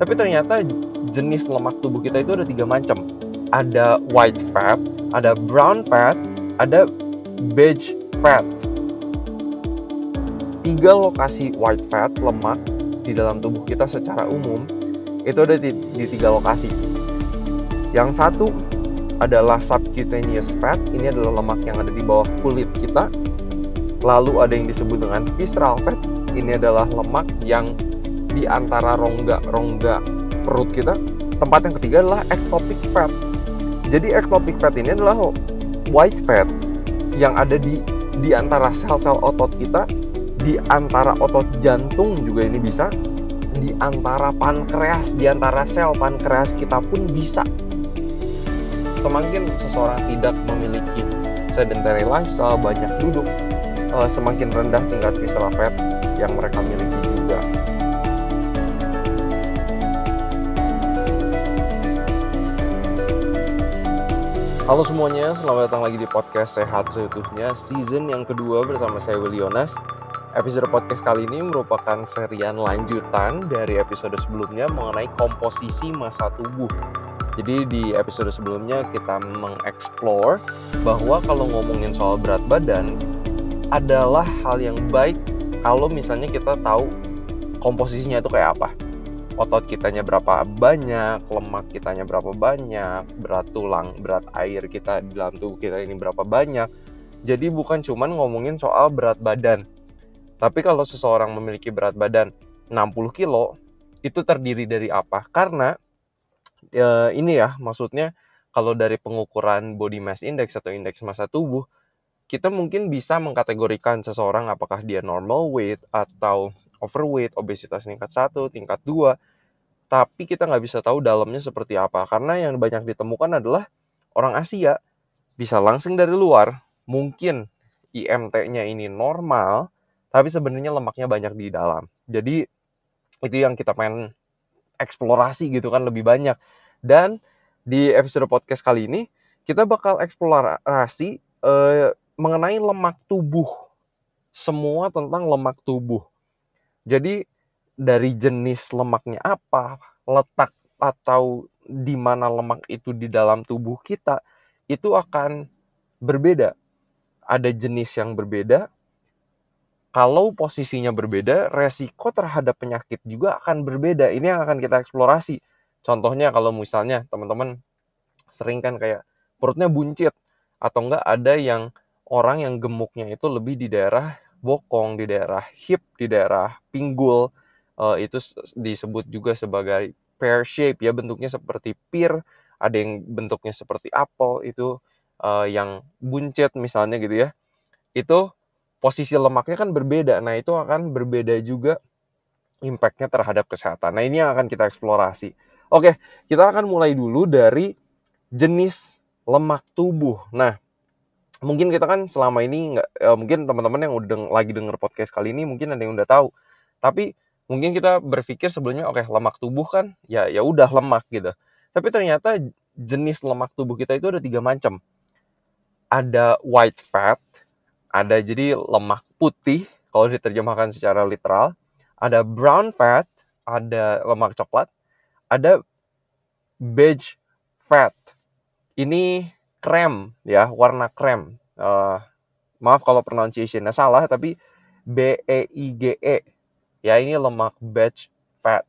Tapi ternyata jenis lemak tubuh kita itu ada tiga macam. Ada white fat, ada brown fat, ada beige fat. Tiga lokasi white fat, lemak di dalam tubuh kita secara umum itu ada di, di tiga lokasi. Yang satu adalah subcutaneous fat, ini adalah lemak yang ada di bawah kulit kita. Lalu ada yang disebut dengan visceral fat, ini adalah lemak yang di antara rongga-rongga perut kita. Tempat yang ketiga adalah ectopic fat. Jadi ectopic fat ini adalah white fat yang ada di di antara sel-sel otot kita, di antara otot jantung juga ini bisa, di antara pankreas, di antara sel pankreas kita pun bisa. Semakin seseorang tidak memiliki sedentary lifestyle, banyak duduk, eh, semakin rendah tingkat visceral fat yang mereka miliki Halo semuanya, selamat datang lagi di podcast Sehat Seutuhnya Season yang kedua bersama saya Willy Yonas. Episode podcast kali ini merupakan serian lanjutan dari episode sebelumnya mengenai komposisi massa tubuh. Jadi di episode sebelumnya kita mengeksplor bahwa kalau ngomongin soal berat badan adalah hal yang baik kalau misalnya kita tahu komposisinya itu kayak apa otot kitanya berapa banyak, lemak kitanya berapa banyak, berat tulang, berat air kita di dalam tubuh kita ini berapa banyak. Jadi bukan cuman ngomongin soal berat badan. Tapi kalau seseorang memiliki berat badan 60 kilo, itu terdiri dari apa? Karena e, ini ya, maksudnya kalau dari pengukuran body mass index atau indeks massa tubuh, kita mungkin bisa mengkategorikan seseorang apakah dia normal weight atau overweight, obesitas tingkat 1, tingkat 2, tapi kita nggak bisa tahu dalamnya seperti apa. Karena yang banyak ditemukan adalah orang Asia bisa langsing dari luar, mungkin IMT-nya ini normal, tapi sebenarnya lemaknya banyak di dalam. Jadi itu yang kita pengen eksplorasi gitu kan lebih banyak. Dan di episode podcast kali ini kita bakal eksplorasi eh, mengenai lemak tubuh. Semua tentang lemak tubuh. Jadi dari jenis lemaknya apa, letak atau di mana lemak itu di dalam tubuh kita itu akan berbeda. Ada jenis yang berbeda. Kalau posisinya berbeda, resiko terhadap penyakit juga akan berbeda. Ini yang akan kita eksplorasi. Contohnya kalau misalnya teman-teman sering kan kayak perutnya buncit atau enggak ada yang orang yang gemuknya itu lebih di daerah bokong, di daerah hip, di daerah pinggul, uh, itu disebut juga sebagai pear shape ya bentuknya seperti pear ada yang bentuknya seperti apel itu uh, yang buncit misalnya gitu ya. Itu posisi lemaknya kan berbeda nah itu akan berbeda juga impactnya terhadap kesehatan. Nah ini yang akan kita eksplorasi. Oke kita akan mulai dulu dari jenis lemak tubuh. Nah mungkin kita kan selama ini nggak eh, mungkin teman-teman yang udah lagi denger podcast kali ini mungkin ada yang udah tahu. Tapi mungkin kita berpikir sebelumnya oke okay, lemak tubuh kan ya ya udah lemak gitu. Tapi ternyata jenis lemak tubuh kita itu ada tiga macam. Ada white fat ada jadi lemak putih kalau diterjemahkan secara literal. Ada brown fat ada lemak coklat ada beige fat. Ini krem ya warna krem. Uh, maaf kalau pronunciationnya salah tapi B E I G E Ya ini lemak batch fat.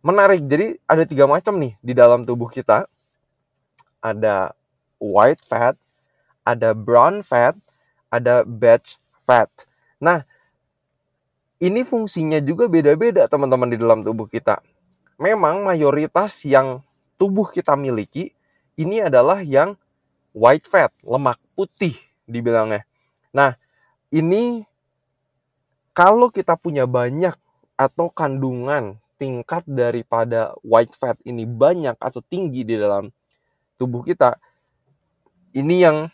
Menarik, jadi ada tiga macam nih di dalam tubuh kita. Ada white fat, ada brown fat, ada batch fat. Nah, ini fungsinya juga beda-beda teman-teman di dalam tubuh kita. Memang mayoritas yang tubuh kita miliki ini adalah yang white fat, lemak putih dibilangnya. Nah, ini kalau kita punya banyak atau kandungan tingkat daripada white fat ini banyak atau tinggi di dalam tubuh kita, ini yang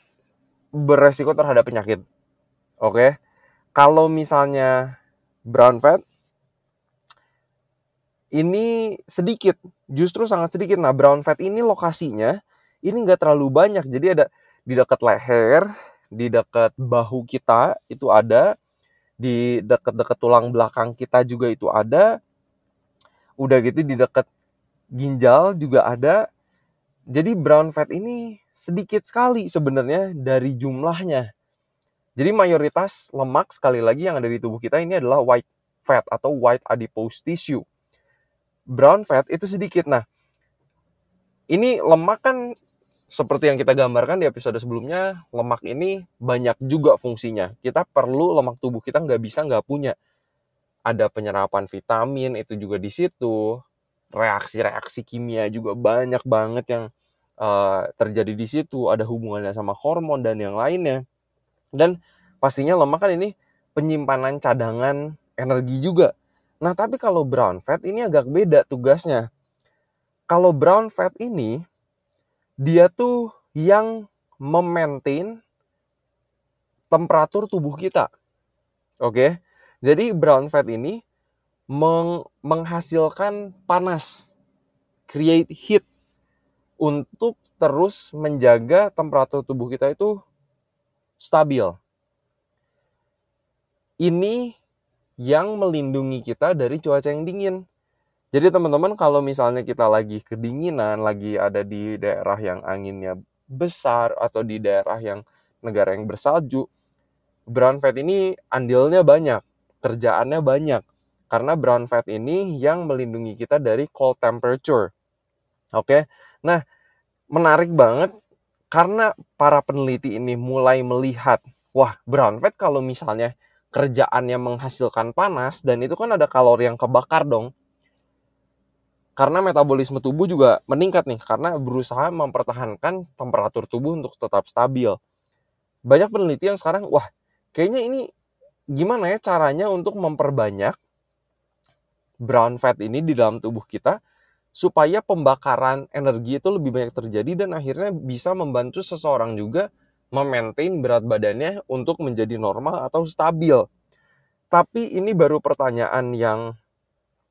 beresiko terhadap penyakit. Oke, kalau misalnya brown fat ini sedikit, justru sangat sedikit. Nah, brown fat ini lokasinya ini nggak terlalu banyak, jadi ada di dekat leher, di dekat bahu kita itu ada, di dekat-dekat tulang belakang kita juga itu ada. Udah gitu di dekat ginjal juga ada. Jadi brown fat ini sedikit sekali sebenarnya dari jumlahnya. Jadi mayoritas lemak sekali lagi yang ada di tubuh kita ini adalah white fat atau white adipose tissue. Brown fat itu sedikit. Nah, ini lemak kan seperti yang kita gambarkan di episode sebelumnya, lemak ini banyak juga fungsinya. Kita perlu lemak tubuh kita nggak bisa nggak punya. Ada penyerapan vitamin itu juga di situ. Reaksi-reaksi kimia juga banyak banget yang uh, terjadi di situ. Ada hubungannya sama hormon dan yang lainnya. Dan pastinya lemak kan ini penyimpanan cadangan energi juga. Nah tapi kalau brown fat ini agak beda tugasnya. Kalau brown fat ini dia tuh yang memaintain temperatur tubuh kita. Oke. Jadi brown fat ini meng menghasilkan panas, create heat untuk terus menjaga temperatur tubuh kita itu stabil. Ini yang melindungi kita dari cuaca yang dingin. Jadi teman-teman kalau misalnya kita lagi kedinginan, lagi ada di daerah yang anginnya besar atau di daerah yang negara yang bersalju, brown fat ini andilnya banyak, kerjaannya banyak. Karena brown fat ini yang melindungi kita dari cold temperature. Oke. Nah, menarik banget karena para peneliti ini mulai melihat, wah, brown fat kalau misalnya kerjaannya menghasilkan panas dan itu kan ada kalori yang kebakar dong karena metabolisme tubuh juga meningkat nih karena berusaha mempertahankan temperatur tubuh untuk tetap stabil. Banyak peneliti yang sekarang wah kayaknya ini gimana ya caranya untuk memperbanyak brown fat ini di dalam tubuh kita supaya pembakaran energi itu lebih banyak terjadi dan akhirnya bisa membantu seseorang juga memaintain berat badannya untuk menjadi normal atau stabil. Tapi ini baru pertanyaan yang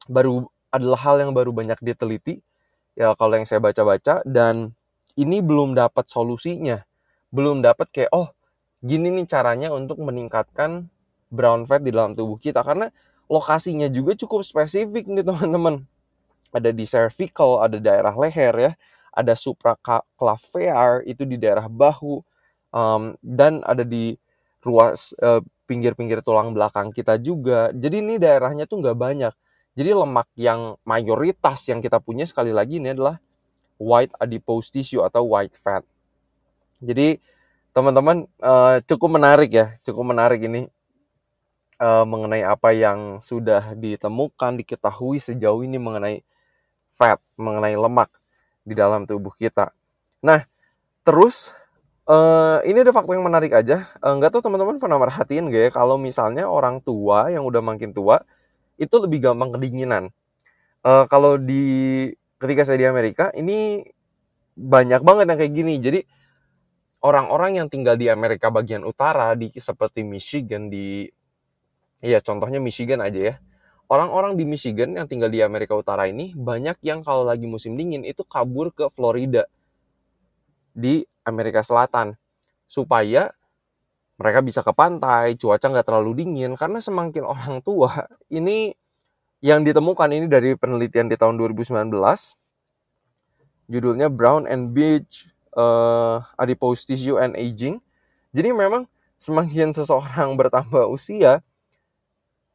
baru adalah hal yang baru banyak diteliti ya kalau yang saya baca-baca dan ini belum dapat solusinya. Belum dapat kayak oh gini nih caranya untuk meningkatkan brown fat di dalam tubuh kita. Karena lokasinya juga cukup spesifik nih teman-teman. Ada di cervical ada daerah leher ya ada supraclaviar itu di daerah bahu um, dan ada di ruas uh, pinggir-pinggir tulang belakang kita juga. Jadi ini daerahnya tuh nggak banyak jadi lemak yang mayoritas yang kita punya sekali lagi ini adalah white adipose tissue atau white fat. Jadi teman-teman uh, cukup menarik ya, cukup menarik ini uh, mengenai apa yang sudah ditemukan, diketahui sejauh ini mengenai fat, mengenai lemak di dalam tubuh kita. Nah, terus uh, ini ada fakta yang menarik aja. Uh, tahu teman-teman pernah merhatiin gak ya kalau misalnya orang tua yang udah makin tua itu lebih gampang kedinginan. Uh, kalau di ketika saya di Amerika ini banyak banget yang kayak gini. Jadi orang-orang yang tinggal di Amerika bagian utara di seperti Michigan di ya contohnya Michigan aja ya. Orang-orang di Michigan yang tinggal di Amerika Utara ini banyak yang kalau lagi musim dingin itu kabur ke Florida di Amerika Selatan supaya mereka bisa ke pantai, cuaca nggak terlalu dingin karena semakin orang tua ini yang ditemukan ini dari penelitian di tahun 2019 judulnya Brown and Beach uh, Adipose Tissue and Aging. Jadi memang semakin seseorang bertambah usia,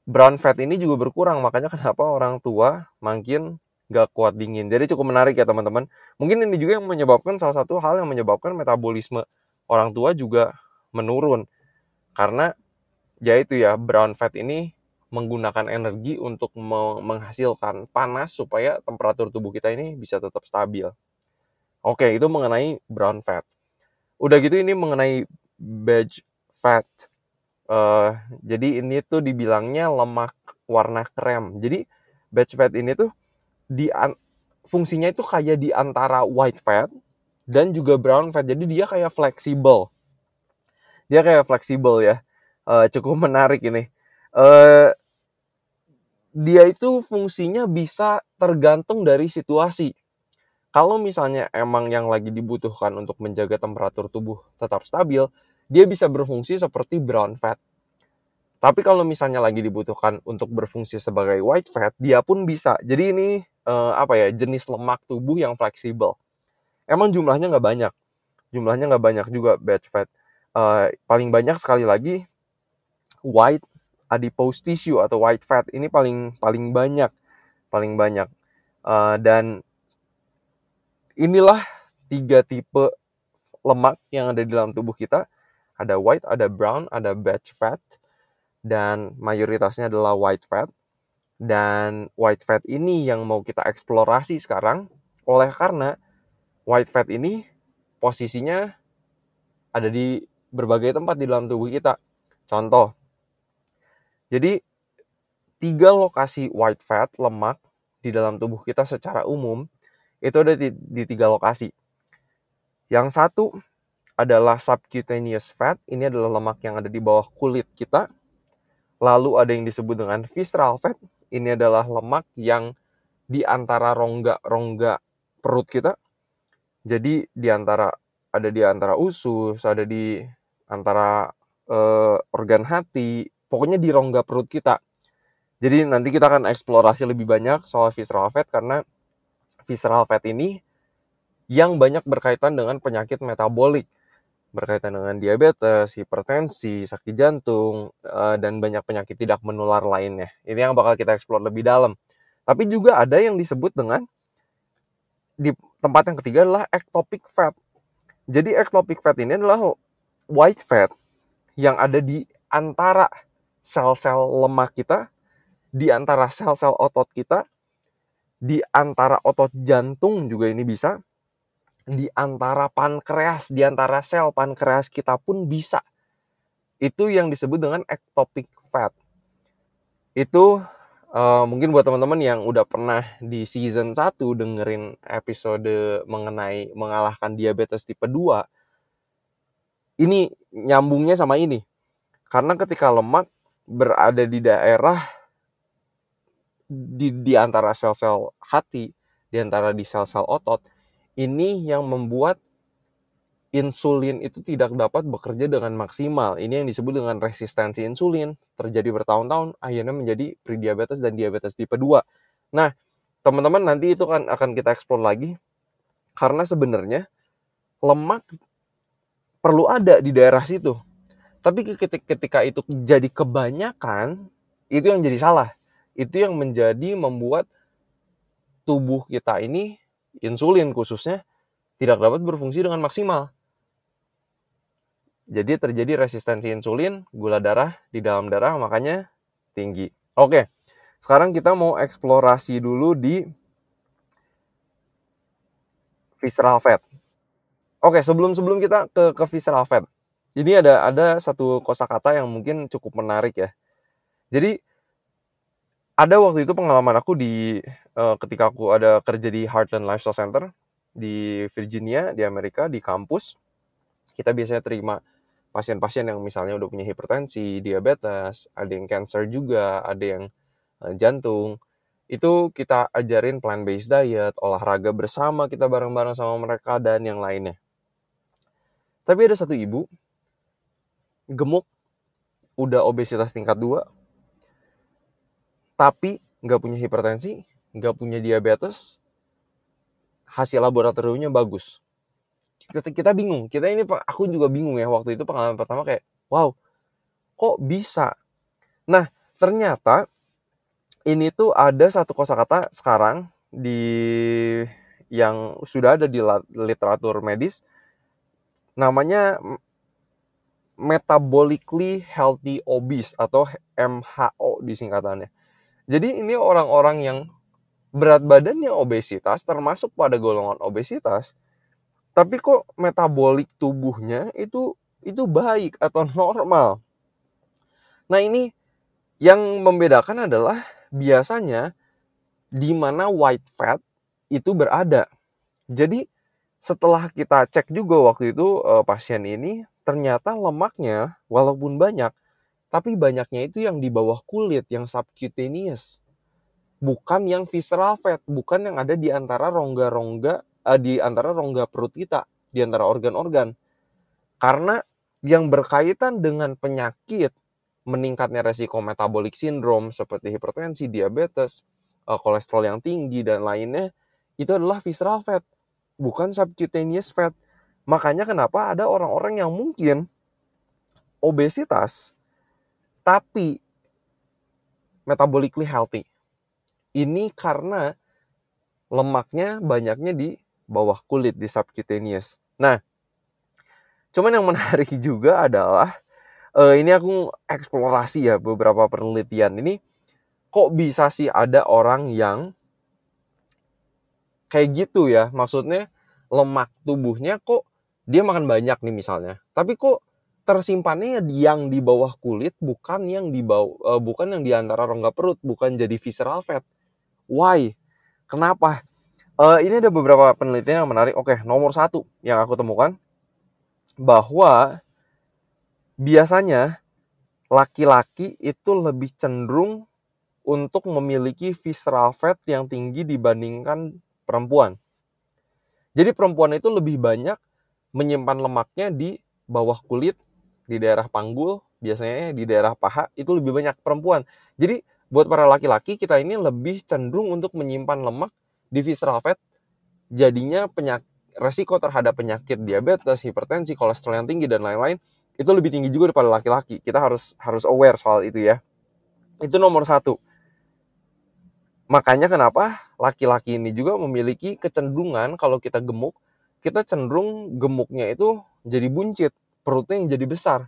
brown fat ini juga berkurang. Makanya kenapa orang tua makin gak kuat dingin. Jadi cukup menarik ya teman-teman. Mungkin ini juga yang menyebabkan salah satu hal yang menyebabkan metabolisme orang tua juga menurun. Karena ya itu ya brown fat ini menggunakan energi untuk menghasilkan panas supaya temperatur tubuh kita ini bisa tetap stabil. Oke, itu mengenai brown fat. Udah gitu ini mengenai beige fat. Uh, jadi ini tuh dibilangnya lemak warna krem. Jadi beige fat ini tuh di fungsinya itu kayak di antara white fat dan juga brown fat. Jadi dia kayak fleksibel dia kayak fleksibel ya uh, cukup menarik ini uh, dia itu fungsinya bisa tergantung dari situasi kalau misalnya emang yang lagi dibutuhkan untuk menjaga temperatur tubuh tetap stabil dia bisa berfungsi seperti brown fat Tapi kalau misalnya lagi dibutuhkan untuk berfungsi sebagai white fat, dia pun bisa. Jadi ini uh, apa ya jenis lemak tubuh yang fleksibel. Emang jumlahnya nggak banyak, jumlahnya nggak banyak juga bad fat. Uh, paling banyak sekali lagi white adipose tissue atau white fat ini paling paling banyak, paling banyak. Uh, dan inilah tiga tipe lemak yang ada di dalam tubuh kita. Ada white, ada brown, ada bad fat dan mayoritasnya adalah white fat. Dan white fat ini yang mau kita eksplorasi sekarang oleh karena white fat ini posisinya ada di berbagai tempat di dalam tubuh kita. Contoh, jadi tiga lokasi white fat, lemak di dalam tubuh kita secara umum itu ada di, di tiga lokasi. Yang satu adalah subcutaneous fat, ini adalah lemak yang ada di bawah kulit kita. Lalu ada yang disebut dengan visceral fat. Ini adalah lemak yang di antara rongga-rongga perut kita. Jadi di antara ada di antara usus, ada di antara uh, organ hati, pokoknya di rongga perut kita. Jadi nanti kita akan eksplorasi lebih banyak soal visceral fat karena visceral fat ini yang banyak berkaitan dengan penyakit metabolik berkaitan dengan diabetes, hipertensi, sakit jantung, uh, dan banyak penyakit tidak menular lainnya. Ini yang bakal kita eksplor lebih dalam. Tapi juga ada yang disebut dengan di tempat yang ketiga adalah ectopic fat. Jadi ectopic fat ini adalah white fat yang ada di antara sel-sel lemak kita, di antara sel-sel otot kita, di antara otot jantung juga ini bisa, di antara pankreas, di antara sel pankreas kita pun bisa. Itu yang disebut dengan ectopic fat. Itu uh, mungkin buat teman-teman yang udah pernah di season 1 dengerin episode mengenai mengalahkan diabetes tipe 2. Ini nyambungnya sama ini. Karena ketika lemak berada di daerah di, di antara sel-sel hati, di antara di sel-sel otot, ini yang membuat insulin itu tidak dapat bekerja dengan maksimal. Ini yang disebut dengan resistensi insulin. Terjadi bertahun-tahun, akhirnya menjadi prediabetes dan diabetes tipe 2. Nah, teman-teman nanti itu kan akan kita eksplor lagi. Karena sebenarnya lemak perlu ada di daerah situ. Tapi ketika itu jadi kebanyakan, itu yang jadi salah. Itu yang menjadi membuat tubuh kita ini insulin khususnya tidak dapat berfungsi dengan maksimal. Jadi terjadi resistensi insulin, gula darah di dalam darah makanya tinggi. Oke, sekarang kita mau eksplorasi dulu di visceral fat. Oke, sebelum-sebelum kita ke ke visceral fat, ini ada ada satu kosakata yang mungkin cukup menarik ya. Jadi ada waktu itu pengalaman aku di uh, ketika aku ada kerja di Heartland Lifestyle Center di Virginia di Amerika di kampus kita biasanya terima pasien-pasien yang misalnya udah punya hipertensi, diabetes, ada yang cancer juga, ada yang uh, jantung. Itu kita ajarin plant based diet, olahraga bersama kita bareng-bareng sama mereka dan yang lainnya. Tapi ada satu ibu gemuk, udah obesitas tingkat 2, tapi nggak punya hipertensi, nggak punya diabetes, hasil laboratoriumnya bagus. Kita, kita bingung, kita ini aku juga bingung ya waktu itu pengalaman pertama kayak, wow, kok bisa? Nah, ternyata ini tuh ada satu kosakata sekarang di yang sudah ada di literatur medis namanya metabolically healthy obese atau MHO di singkatannya. Jadi ini orang-orang yang berat badannya obesitas termasuk pada golongan obesitas tapi kok metabolik tubuhnya itu itu baik atau normal. Nah, ini yang membedakan adalah biasanya di mana white fat itu berada. Jadi setelah kita cek juga waktu itu uh, pasien ini ternyata lemaknya walaupun banyak tapi banyaknya itu yang di bawah kulit, yang subcutaneous. Bukan yang visceral fat, bukan yang ada di antara rongga-rongga, eh, di antara rongga perut kita, di antara organ-organ. Karena yang berkaitan dengan penyakit meningkatnya resiko metabolic syndrome seperti hipertensi, diabetes, uh, kolesterol yang tinggi dan lainnya itu adalah visceral fat, bukan subcutaneous fat. Makanya kenapa ada orang-orang yang mungkin obesitas tapi metabolically healthy. Ini karena lemaknya banyaknya di bawah kulit di subcutaneous. Nah, cuman yang menarik juga adalah uh, ini aku eksplorasi ya beberapa penelitian ini kok bisa sih ada orang yang kayak gitu ya. Maksudnya lemak tubuhnya kok dia makan banyak nih misalnya. Tapi kok tersimpannya yang di bawah kulit bukan yang di bawah uh, bukan yang di antara rongga perut bukan jadi visceral fat. Why? Kenapa? Uh, ini ada beberapa penelitian yang menarik. Oke nomor satu yang aku temukan bahwa biasanya laki-laki itu lebih cenderung untuk memiliki visceral fat yang tinggi dibandingkan perempuan. Jadi perempuan itu lebih banyak menyimpan lemaknya di bawah kulit, di daerah panggul, biasanya di daerah paha itu lebih banyak perempuan. Jadi buat para laki-laki kita ini lebih cenderung untuk menyimpan lemak di visceral fat. Jadinya penyakit resiko terhadap penyakit diabetes, hipertensi, kolesterol yang tinggi dan lain-lain itu lebih tinggi juga daripada laki-laki. Kita harus harus aware soal itu ya. Itu nomor satu. Makanya kenapa laki-laki ini juga memiliki kecenderungan kalau kita gemuk, kita cenderung gemuknya itu jadi buncit, perutnya yang jadi besar.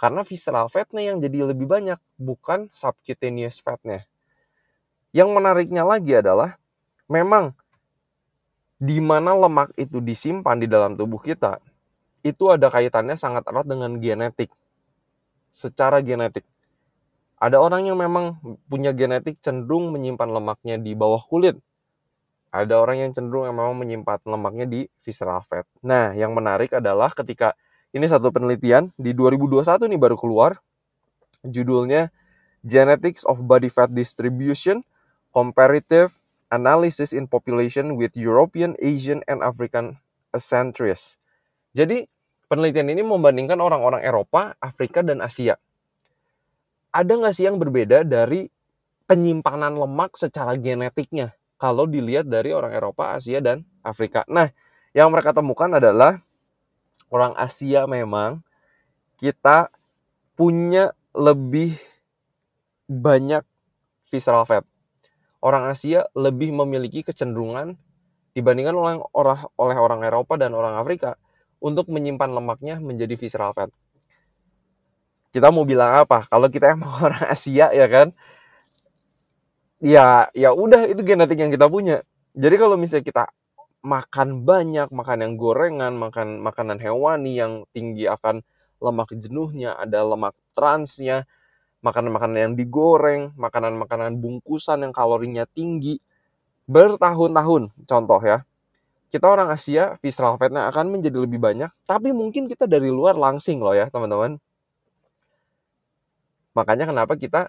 Karena visceral fatnya yang jadi lebih banyak, bukan subcutaneous fatnya. Yang menariknya lagi adalah, memang di mana lemak itu disimpan di dalam tubuh kita, itu ada kaitannya sangat erat dengan genetik. Secara genetik. Ada orang yang memang punya genetik cenderung menyimpan lemaknya di bawah kulit. Ada orang yang cenderung yang memang menyimpan lemaknya di visceral fat. Nah, yang menarik adalah ketika ini satu penelitian di 2021 nih baru keluar. Judulnya Genetics of Body Fat Distribution Comparative Analysis in Population with European, Asian, and African Centuries. Jadi penelitian ini membandingkan orang-orang Eropa, Afrika, dan Asia. Ada nggak sih yang berbeda dari penyimpanan lemak secara genetiknya kalau dilihat dari orang Eropa, Asia, dan Afrika? Nah, yang mereka temukan adalah orang Asia memang kita punya lebih banyak visceral fat. Orang Asia lebih memiliki kecenderungan dibandingkan oleh orang oleh orang Eropa dan orang Afrika untuk menyimpan lemaknya menjadi visceral fat. Kita mau bilang apa? Kalau kita emang orang Asia ya kan, ya ya udah itu genetik yang kita punya. Jadi kalau misalnya kita makan banyak, makan yang gorengan, makan makanan hewani yang tinggi akan lemak jenuhnya, ada lemak transnya, makanan-makanan yang digoreng, makanan-makanan bungkusan yang kalorinya tinggi, bertahun-tahun contoh ya kita orang Asia visceral fatnya akan menjadi lebih banyak, tapi mungkin kita dari luar langsing loh ya teman-teman. Makanya kenapa kita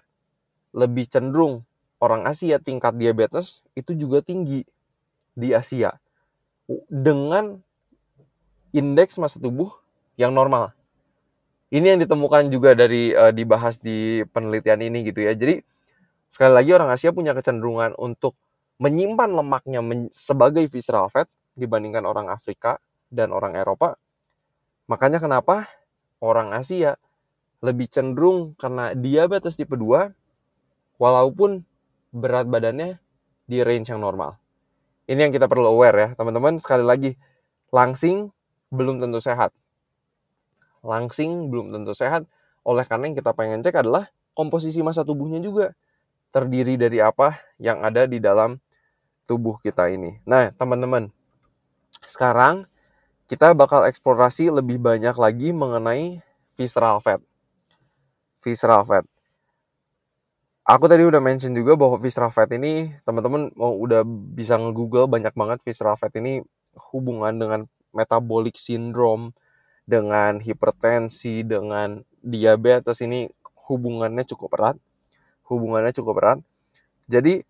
lebih cenderung orang Asia tingkat diabetes itu juga tinggi di Asia dengan indeks masa tubuh yang normal. Ini yang ditemukan juga dari uh, dibahas di penelitian ini gitu ya. Jadi sekali lagi orang Asia punya kecenderungan untuk menyimpan lemaknya men sebagai visceral fat dibandingkan orang Afrika dan orang Eropa. Makanya kenapa orang Asia lebih cenderung karena diabetes tipe 2 walaupun berat badannya di range yang normal. Ini yang kita perlu aware ya, teman-teman. Sekali lagi, langsing belum tentu sehat. Langsing belum tentu sehat. Oleh karena yang kita pengen cek adalah komposisi masa tubuhnya juga. Terdiri dari apa yang ada di dalam tubuh kita ini. Nah, teman-teman, sekarang kita bakal eksplorasi lebih banyak lagi mengenai visceral fat. Visceral fat. Aku tadi udah mention juga bahwa visceral fat ini teman-teman mau udah bisa nge-google banyak banget visceral fat ini hubungan dengan metabolic syndrome, dengan hipertensi, dengan diabetes ini hubungannya cukup erat. Hubungannya cukup erat. Jadi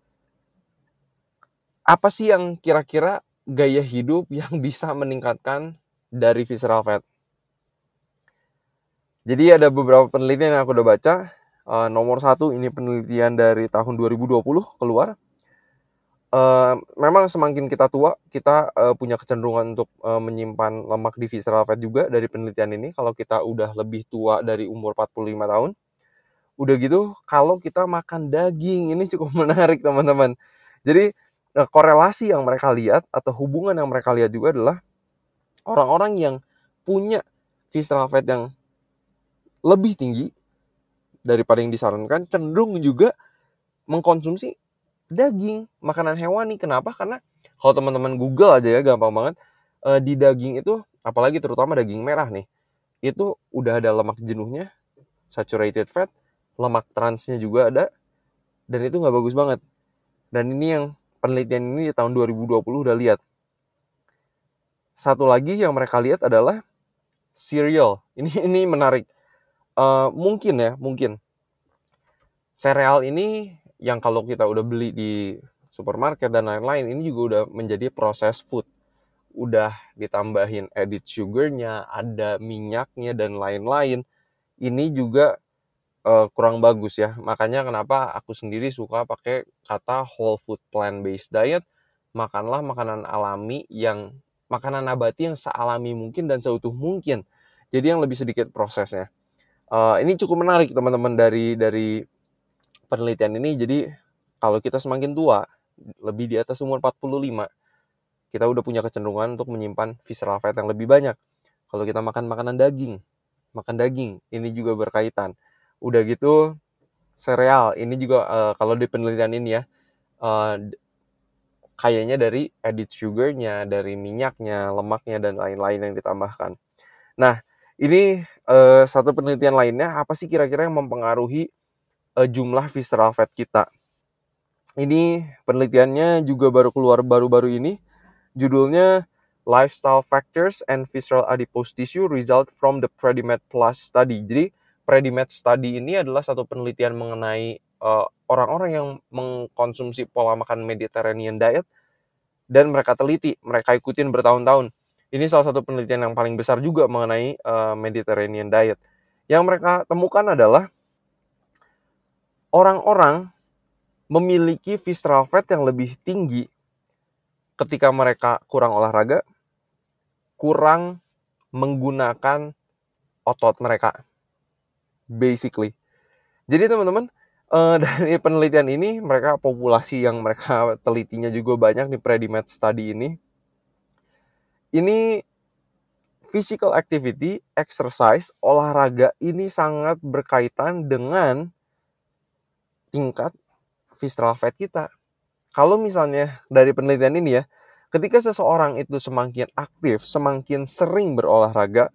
apa sih yang kira-kira gaya hidup yang bisa meningkatkan dari visceral fat. Jadi ada beberapa penelitian yang aku udah baca. Uh, nomor satu ini penelitian dari tahun 2020 keluar. Uh, memang semakin kita tua, kita uh, punya kecenderungan untuk uh, menyimpan lemak di visceral fat juga dari penelitian ini. Kalau kita udah lebih tua dari umur 45 tahun, udah gitu kalau kita makan daging ini cukup menarik teman-teman. Jadi korelasi yang mereka lihat atau hubungan yang mereka lihat juga adalah orang-orang yang punya visceral fat yang lebih tinggi daripada yang disarankan cenderung juga mengkonsumsi daging makanan hewani. Kenapa? Karena kalau teman-teman Google aja ya gampang banget. Uh, di daging itu apalagi terutama daging merah nih itu udah ada lemak jenuhnya saturated fat lemak transnya juga ada dan itu nggak bagus banget. Dan ini yang penelitian ini di tahun 2020 udah lihat. Satu lagi yang mereka lihat adalah cereal. Ini ini menarik uh, mungkin ya mungkin. Sereal ini yang kalau kita udah beli di supermarket dan lain-lain ini juga udah menjadi proses food. Udah ditambahin edit sugarnya ada minyaknya dan lain-lain. Ini juga uh, kurang bagus ya. Makanya kenapa aku sendiri suka pakai kata whole food plant based diet. Makanlah makanan alami yang makanan nabati yang sealami mungkin dan seutuh mungkin. Jadi yang lebih sedikit prosesnya uh, ini cukup menarik teman-teman dari dari penelitian ini. Jadi kalau kita semakin tua lebih di atas umur 45 kita udah punya kecenderungan untuk menyimpan visceral fat yang lebih banyak. Kalau kita makan makanan daging makan daging ini juga berkaitan. Udah gitu sereal. Ini juga uh, kalau di penelitian ini ya uh, kayaknya dari edit sugarnya dari minyaknya lemaknya dan lain-lain yang ditambahkan. Nah ini uh, satu penelitian lainnya apa sih kira-kira yang mempengaruhi uh, jumlah visceral fat kita. Ini penelitiannya juga baru keluar baru-baru ini. Judulnya Lifestyle Factors and Visceral Adipose Tissue Result from the Predimed Plus Study. Jadi Predimed Study ini adalah satu penelitian mengenai orang orang-orang yang mengkonsumsi pola makan Mediterranean diet dan mereka teliti, mereka ikutin bertahun-tahun ini salah satu penelitian yang paling besar juga mengenai uh, Mediterranean diet. Yang mereka temukan adalah orang-orang memiliki visceral fat yang lebih tinggi ketika mereka kurang olahraga, kurang menggunakan otot mereka. Basically. Jadi teman-teman, uh, dari penelitian ini mereka populasi yang mereka telitinya juga banyak di Predimed study ini ini physical activity, exercise, olahraga ini sangat berkaitan dengan tingkat visceral fat kita. Kalau misalnya dari penelitian ini ya, ketika seseorang itu semakin aktif, semakin sering berolahraga,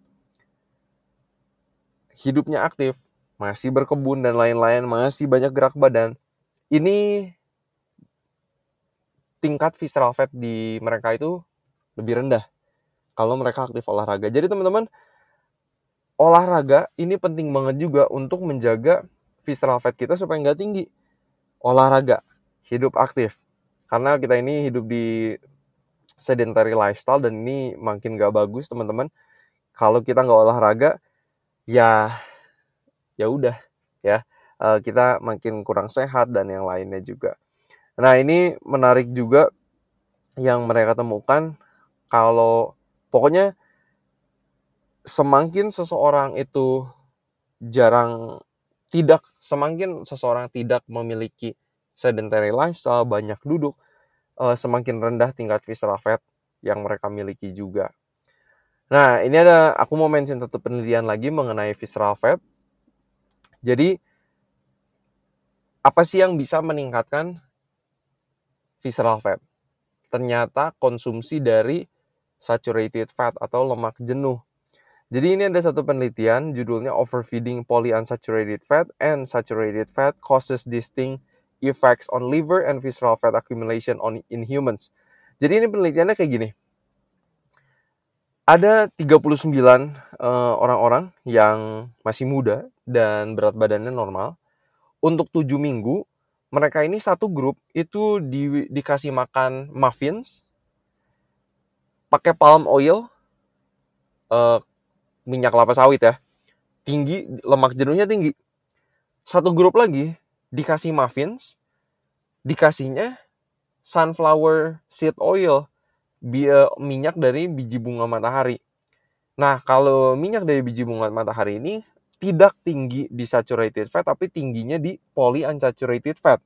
hidupnya aktif, masih berkebun dan lain-lain, masih banyak gerak badan, ini tingkat visceral fat di mereka itu lebih rendah kalau mereka aktif olahraga. Jadi teman-teman, olahraga ini penting banget juga untuk menjaga visceral fat kita supaya nggak tinggi. Olahraga, hidup aktif. Karena kita ini hidup di sedentary lifestyle dan ini makin nggak bagus teman-teman. Kalau kita nggak olahraga, ya ya udah ya eh, kita makin kurang sehat dan yang lainnya juga. Nah ini menarik juga yang mereka temukan kalau pokoknya semakin seseorang itu jarang tidak semakin seseorang tidak memiliki sedentary lifestyle banyak duduk uh, semakin rendah tingkat visceral fat yang mereka miliki juga. Nah, ini ada aku mau mention satu penelitian lagi mengenai visceral fat. Jadi apa sih yang bisa meningkatkan visceral fat? Ternyata konsumsi dari saturated fat atau lemak jenuh. Jadi ini ada satu penelitian judulnya Overfeeding Polyunsaturated Fat and Saturated Fat Causes Distinct Effects on Liver and Visceral Fat Accumulation on in Humans. Jadi ini penelitiannya kayak gini. Ada 39 uh, orang-orang yang masih muda dan berat badannya normal. Untuk 7 minggu, mereka ini satu grup itu di, dikasih makan muffins pakai palm oil, uh, minyak kelapa sawit ya, tinggi, lemak jenuhnya tinggi. satu grup lagi dikasih muffins, dikasihnya sunflower seed oil, minyak dari biji bunga matahari. Nah, kalau minyak dari biji bunga matahari ini tidak tinggi di saturated fat, tapi tingginya di polyunsaturated fat.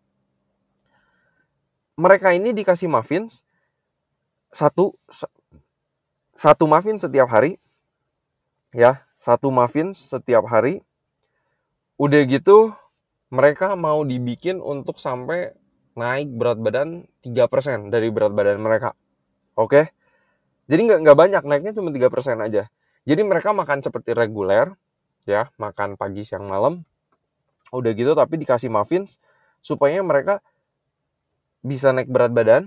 Mereka ini dikasih muffins satu satu muffin setiap hari, ya satu muffin setiap hari. Udah gitu mereka mau dibikin untuk sampai naik berat badan 3% dari berat badan mereka. Oke. Jadi nggak nggak banyak, naiknya cuma 3% aja. Jadi mereka makan seperti reguler, ya, makan pagi, siang, malam. Udah gitu tapi dikasih muffins supaya mereka bisa naik berat badan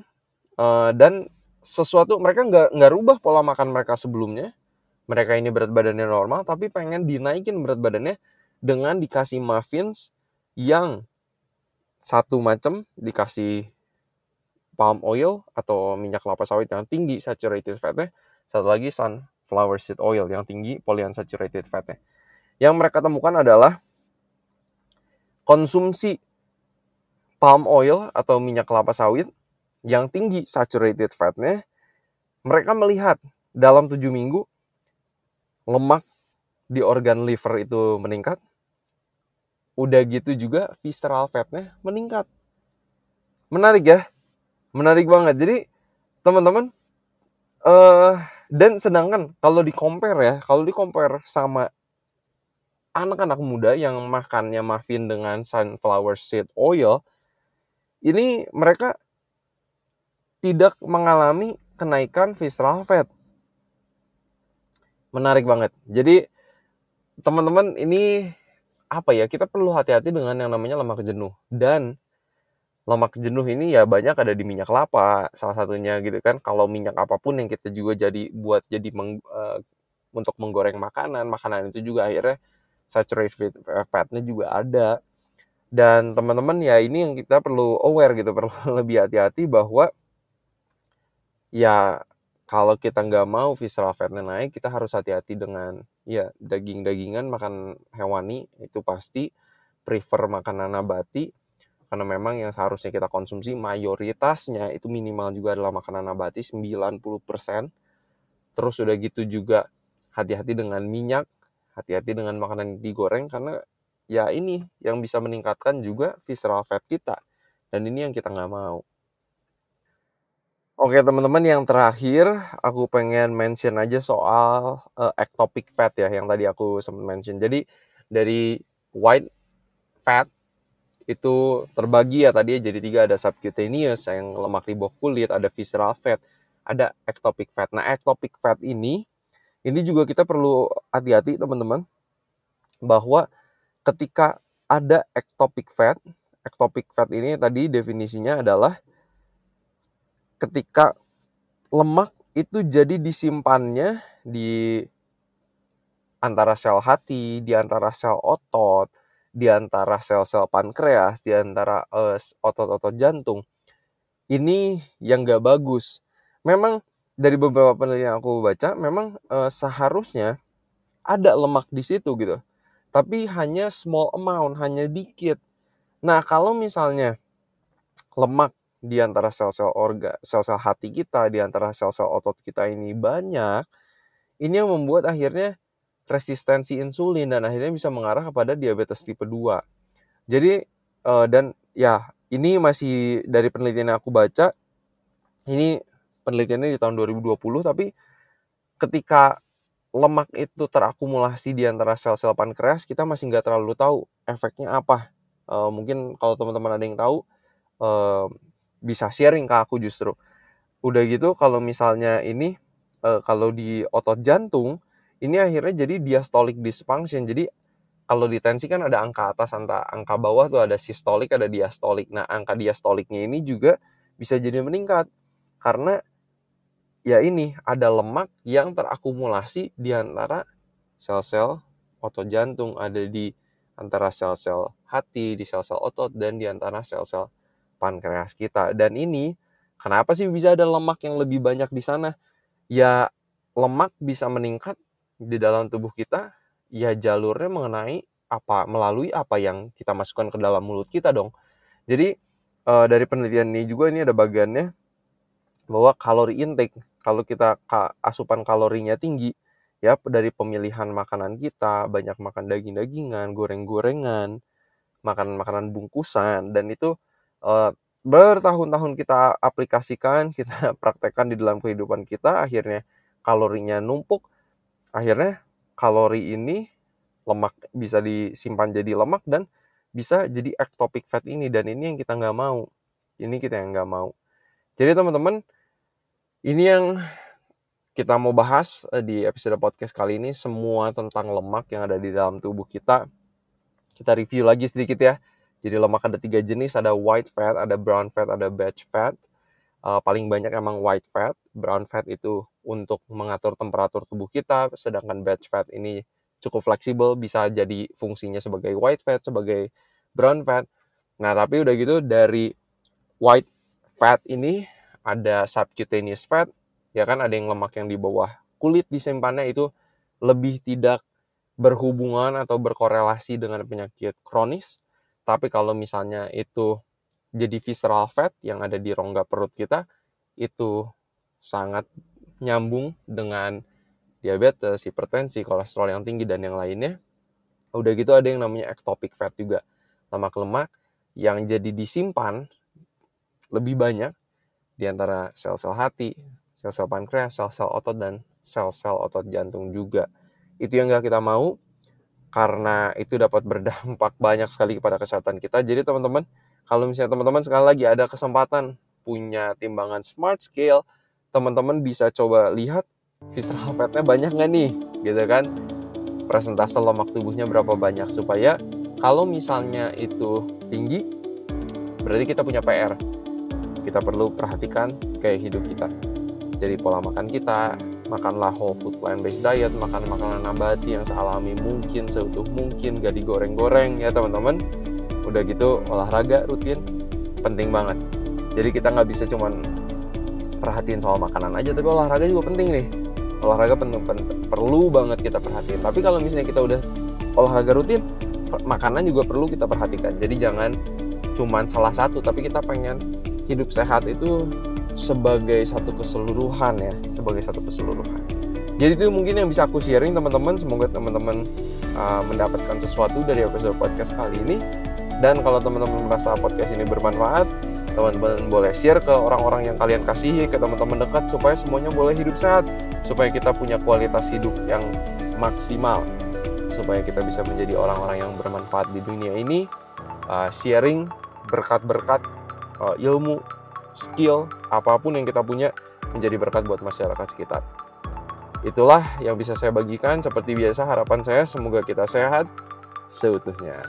uh, dan sesuatu mereka nggak nggak rubah pola makan mereka sebelumnya. Mereka ini berat badannya normal tapi pengen dinaikin berat badannya dengan dikasih muffins yang satu macam dikasih palm oil atau minyak kelapa sawit yang tinggi saturated fatnya, satu lagi sun flower seed oil yang tinggi polyunsaturated fatnya. Yang mereka temukan adalah konsumsi palm oil atau minyak kelapa sawit yang tinggi saturated fatnya, mereka melihat dalam tujuh minggu lemak di organ liver itu meningkat. Udah gitu juga visceral fatnya meningkat. Menarik ya? Menarik banget. Jadi teman-teman, uh, dan sedangkan kalau di compare ya, kalau di compare sama anak-anak muda yang makannya muffin dengan sunflower seed oil, ini mereka tidak mengalami kenaikan visceral fat. Menarik banget. Jadi teman-teman ini apa ya kita perlu hati-hati dengan yang namanya lemak jenuh dan lemak jenuh ini ya banyak ada di minyak kelapa salah satunya gitu kan kalau minyak apa pun yang kita juga jadi buat jadi meng, uh, untuk menggoreng makanan makanan itu juga akhirnya saturated fatnya juga ada dan teman-teman ya ini yang kita perlu aware gitu perlu lebih hati-hati bahwa ya kalau kita nggak mau visceral fatnya naik kita harus hati-hati dengan ya daging-dagingan makan hewani itu pasti prefer makanan nabati karena memang yang seharusnya kita konsumsi mayoritasnya itu minimal juga adalah makanan nabati 90%. Terus udah gitu juga hati-hati dengan minyak, hati-hati dengan makanan digoreng karena ya ini yang bisa meningkatkan juga visceral fat kita. Dan ini yang kita nggak mau. Oke teman-teman yang terakhir aku pengen mention aja soal uh, ectopic fat ya yang tadi aku sempat mention. Jadi dari white fat itu terbagi ya tadi jadi tiga ada subcutaneous yang lemak di bawah kulit, ada visceral fat, ada ectopic fat. Nah, ectopic fat ini ini juga kita perlu hati-hati teman-teman bahwa ketika ada ectopic fat, ectopic fat ini tadi definisinya adalah ketika lemak itu jadi disimpannya di antara sel hati, di antara sel otot, di antara sel-sel pankreas, di antara uh, otot-otot jantung. Ini yang gak bagus. Memang dari beberapa penelitian aku baca, memang uh, seharusnya ada lemak di situ gitu. Tapi hanya small amount, hanya dikit. Nah, kalau misalnya lemak di antara sel-sel organ, sel-sel hati kita, di antara sel-sel otot kita ini banyak, ini yang membuat akhirnya resistensi insulin dan akhirnya bisa mengarah kepada diabetes tipe 2. Jadi uh, dan ya ini masih dari penelitian yang aku baca ini penelitiannya di tahun 2020 tapi ketika lemak itu terakumulasi di antara sel-sel pankreas kita masih nggak terlalu tahu efeknya apa uh, mungkin kalau teman-teman ada yang tahu uh, bisa sharing ke aku justru udah gitu kalau misalnya ini uh, kalau di otot jantung ini akhirnya jadi diastolic dysfunction. Jadi kalau di tensi kan ada angka atas, angka, angka bawah tuh ada sistolik, ada diastolik. Nah, angka diastoliknya ini juga bisa jadi meningkat. Karena ya ini ada lemak yang terakumulasi di antara sel-sel otot jantung, ada di antara sel-sel hati, di sel-sel otot, dan di antara sel-sel pankreas kita. Dan ini kenapa sih bisa ada lemak yang lebih banyak di sana? Ya lemak bisa meningkat di dalam tubuh kita ya jalurnya mengenai apa melalui apa yang kita masukkan ke dalam mulut kita dong. Jadi uh, dari penelitian ini juga ini ada bagiannya bahwa kalori intake kalau kita asupan kalorinya tinggi ya dari pemilihan makanan kita banyak makan daging-dagingan, goreng-gorengan, makan makanan bungkusan dan itu uh, bertahun-tahun kita aplikasikan, kita praktekkan di dalam kehidupan kita akhirnya kalorinya numpuk. Akhirnya kalori ini lemak bisa disimpan jadi lemak dan bisa jadi ectopic fat ini dan ini yang kita nggak mau. Ini kita yang nggak mau. Jadi teman-teman ini yang kita mau bahas eh, di episode podcast kali ini semua tentang lemak yang ada di dalam tubuh kita. Kita review lagi sedikit ya jadi lemak ada tiga jenis ada white fat ada brown fat ada batch fat. Uh, paling banyak emang white fat. Brown fat itu untuk mengatur temperatur tubuh kita sedangkan batch fat ini cukup fleksibel bisa jadi fungsinya sebagai white fat sebagai brown fat. Nah tapi udah gitu dari white fat ini ada subcutaneous fat ya kan? Ada yang lemak yang di bawah kulit disimpannya itu lebih tidak berhubungan atau berkorelasi dengan penyakit kronis tapi kalau misalnya itu jadi visceral fat yang ada di rongga perut kita itu sangat nyambung dengan diabetes, hipertensi, kolesterol yang tinggi dan yang lainnya. Udah gitu ada yang namanya ectopic fat juga. Lemak-lemak yang jadi disimpan lebih banyak di antara sel-sel hati, sel-sel pankreas, sel-sel otot dan sel-sel otot jantung juga. Itu yang gak kita mau karena itu dapat berdampak banyak sekali kepada kesehatan kita. Jadi teman-teman, kalau misalnya teman-teman sekali lagi ada kesempatan punya timbangan smart scale, teman-teman bisa coba lihat visceral fatnya banyak nggak nih? Gitu kan? Presentase lemak tubuhnya berapa banyak? Supaya kalau misalnya itu tinggi berarti kita punya PR kita perlu perhatikan gaya hidup kita. Dari pola makan kita makanlah whole food plant based diet makan makanan nabati yang sealami mungkin seutuh mungkin gak digoreng-goreng ya teman-teman. Udah gitu olahraga rutin penting banget. Jadi kita nggak bisa cuman perhatiin soal makanan aja tapi olahraga juga penting nih. Olahraga penting, perlu banget kita perhatiin. Tapi kalau misalnya kita udah olahraga rutin makanan juga perlu kita perhatikan. Jadi jangan cuman salah satu tapi kita pengen hidup sehat itu sebagai satu keseluruhan ya sebagai satu keseluruhan. Jadi itu mungkin yang bisa aku sharing teman-teman. Semoga teman-teman uh, mendapatkan sesuatu dari episode podcast kali ini. Dan kalau teman-teman merasa podcast ini bermanfaat teman-teman boleh share ke orang-orang yang kalian kasihi ke teman-teman dekat supaya semuanya boleh hidup sehat. Supaya kita punya kualitas hidup yang maksimal. Supaya kita bisa menjadi orang-orang yang bermanfaat di dunia ini. Uh, sharing berkat-berkat uh, ilmu skill apa pun yang kita punya menjadi berkat buat masyarakat sekitar. Itulah yang bisa saya bagikan. Seperti biasa harapan saya semoga kita sehat seutuhnya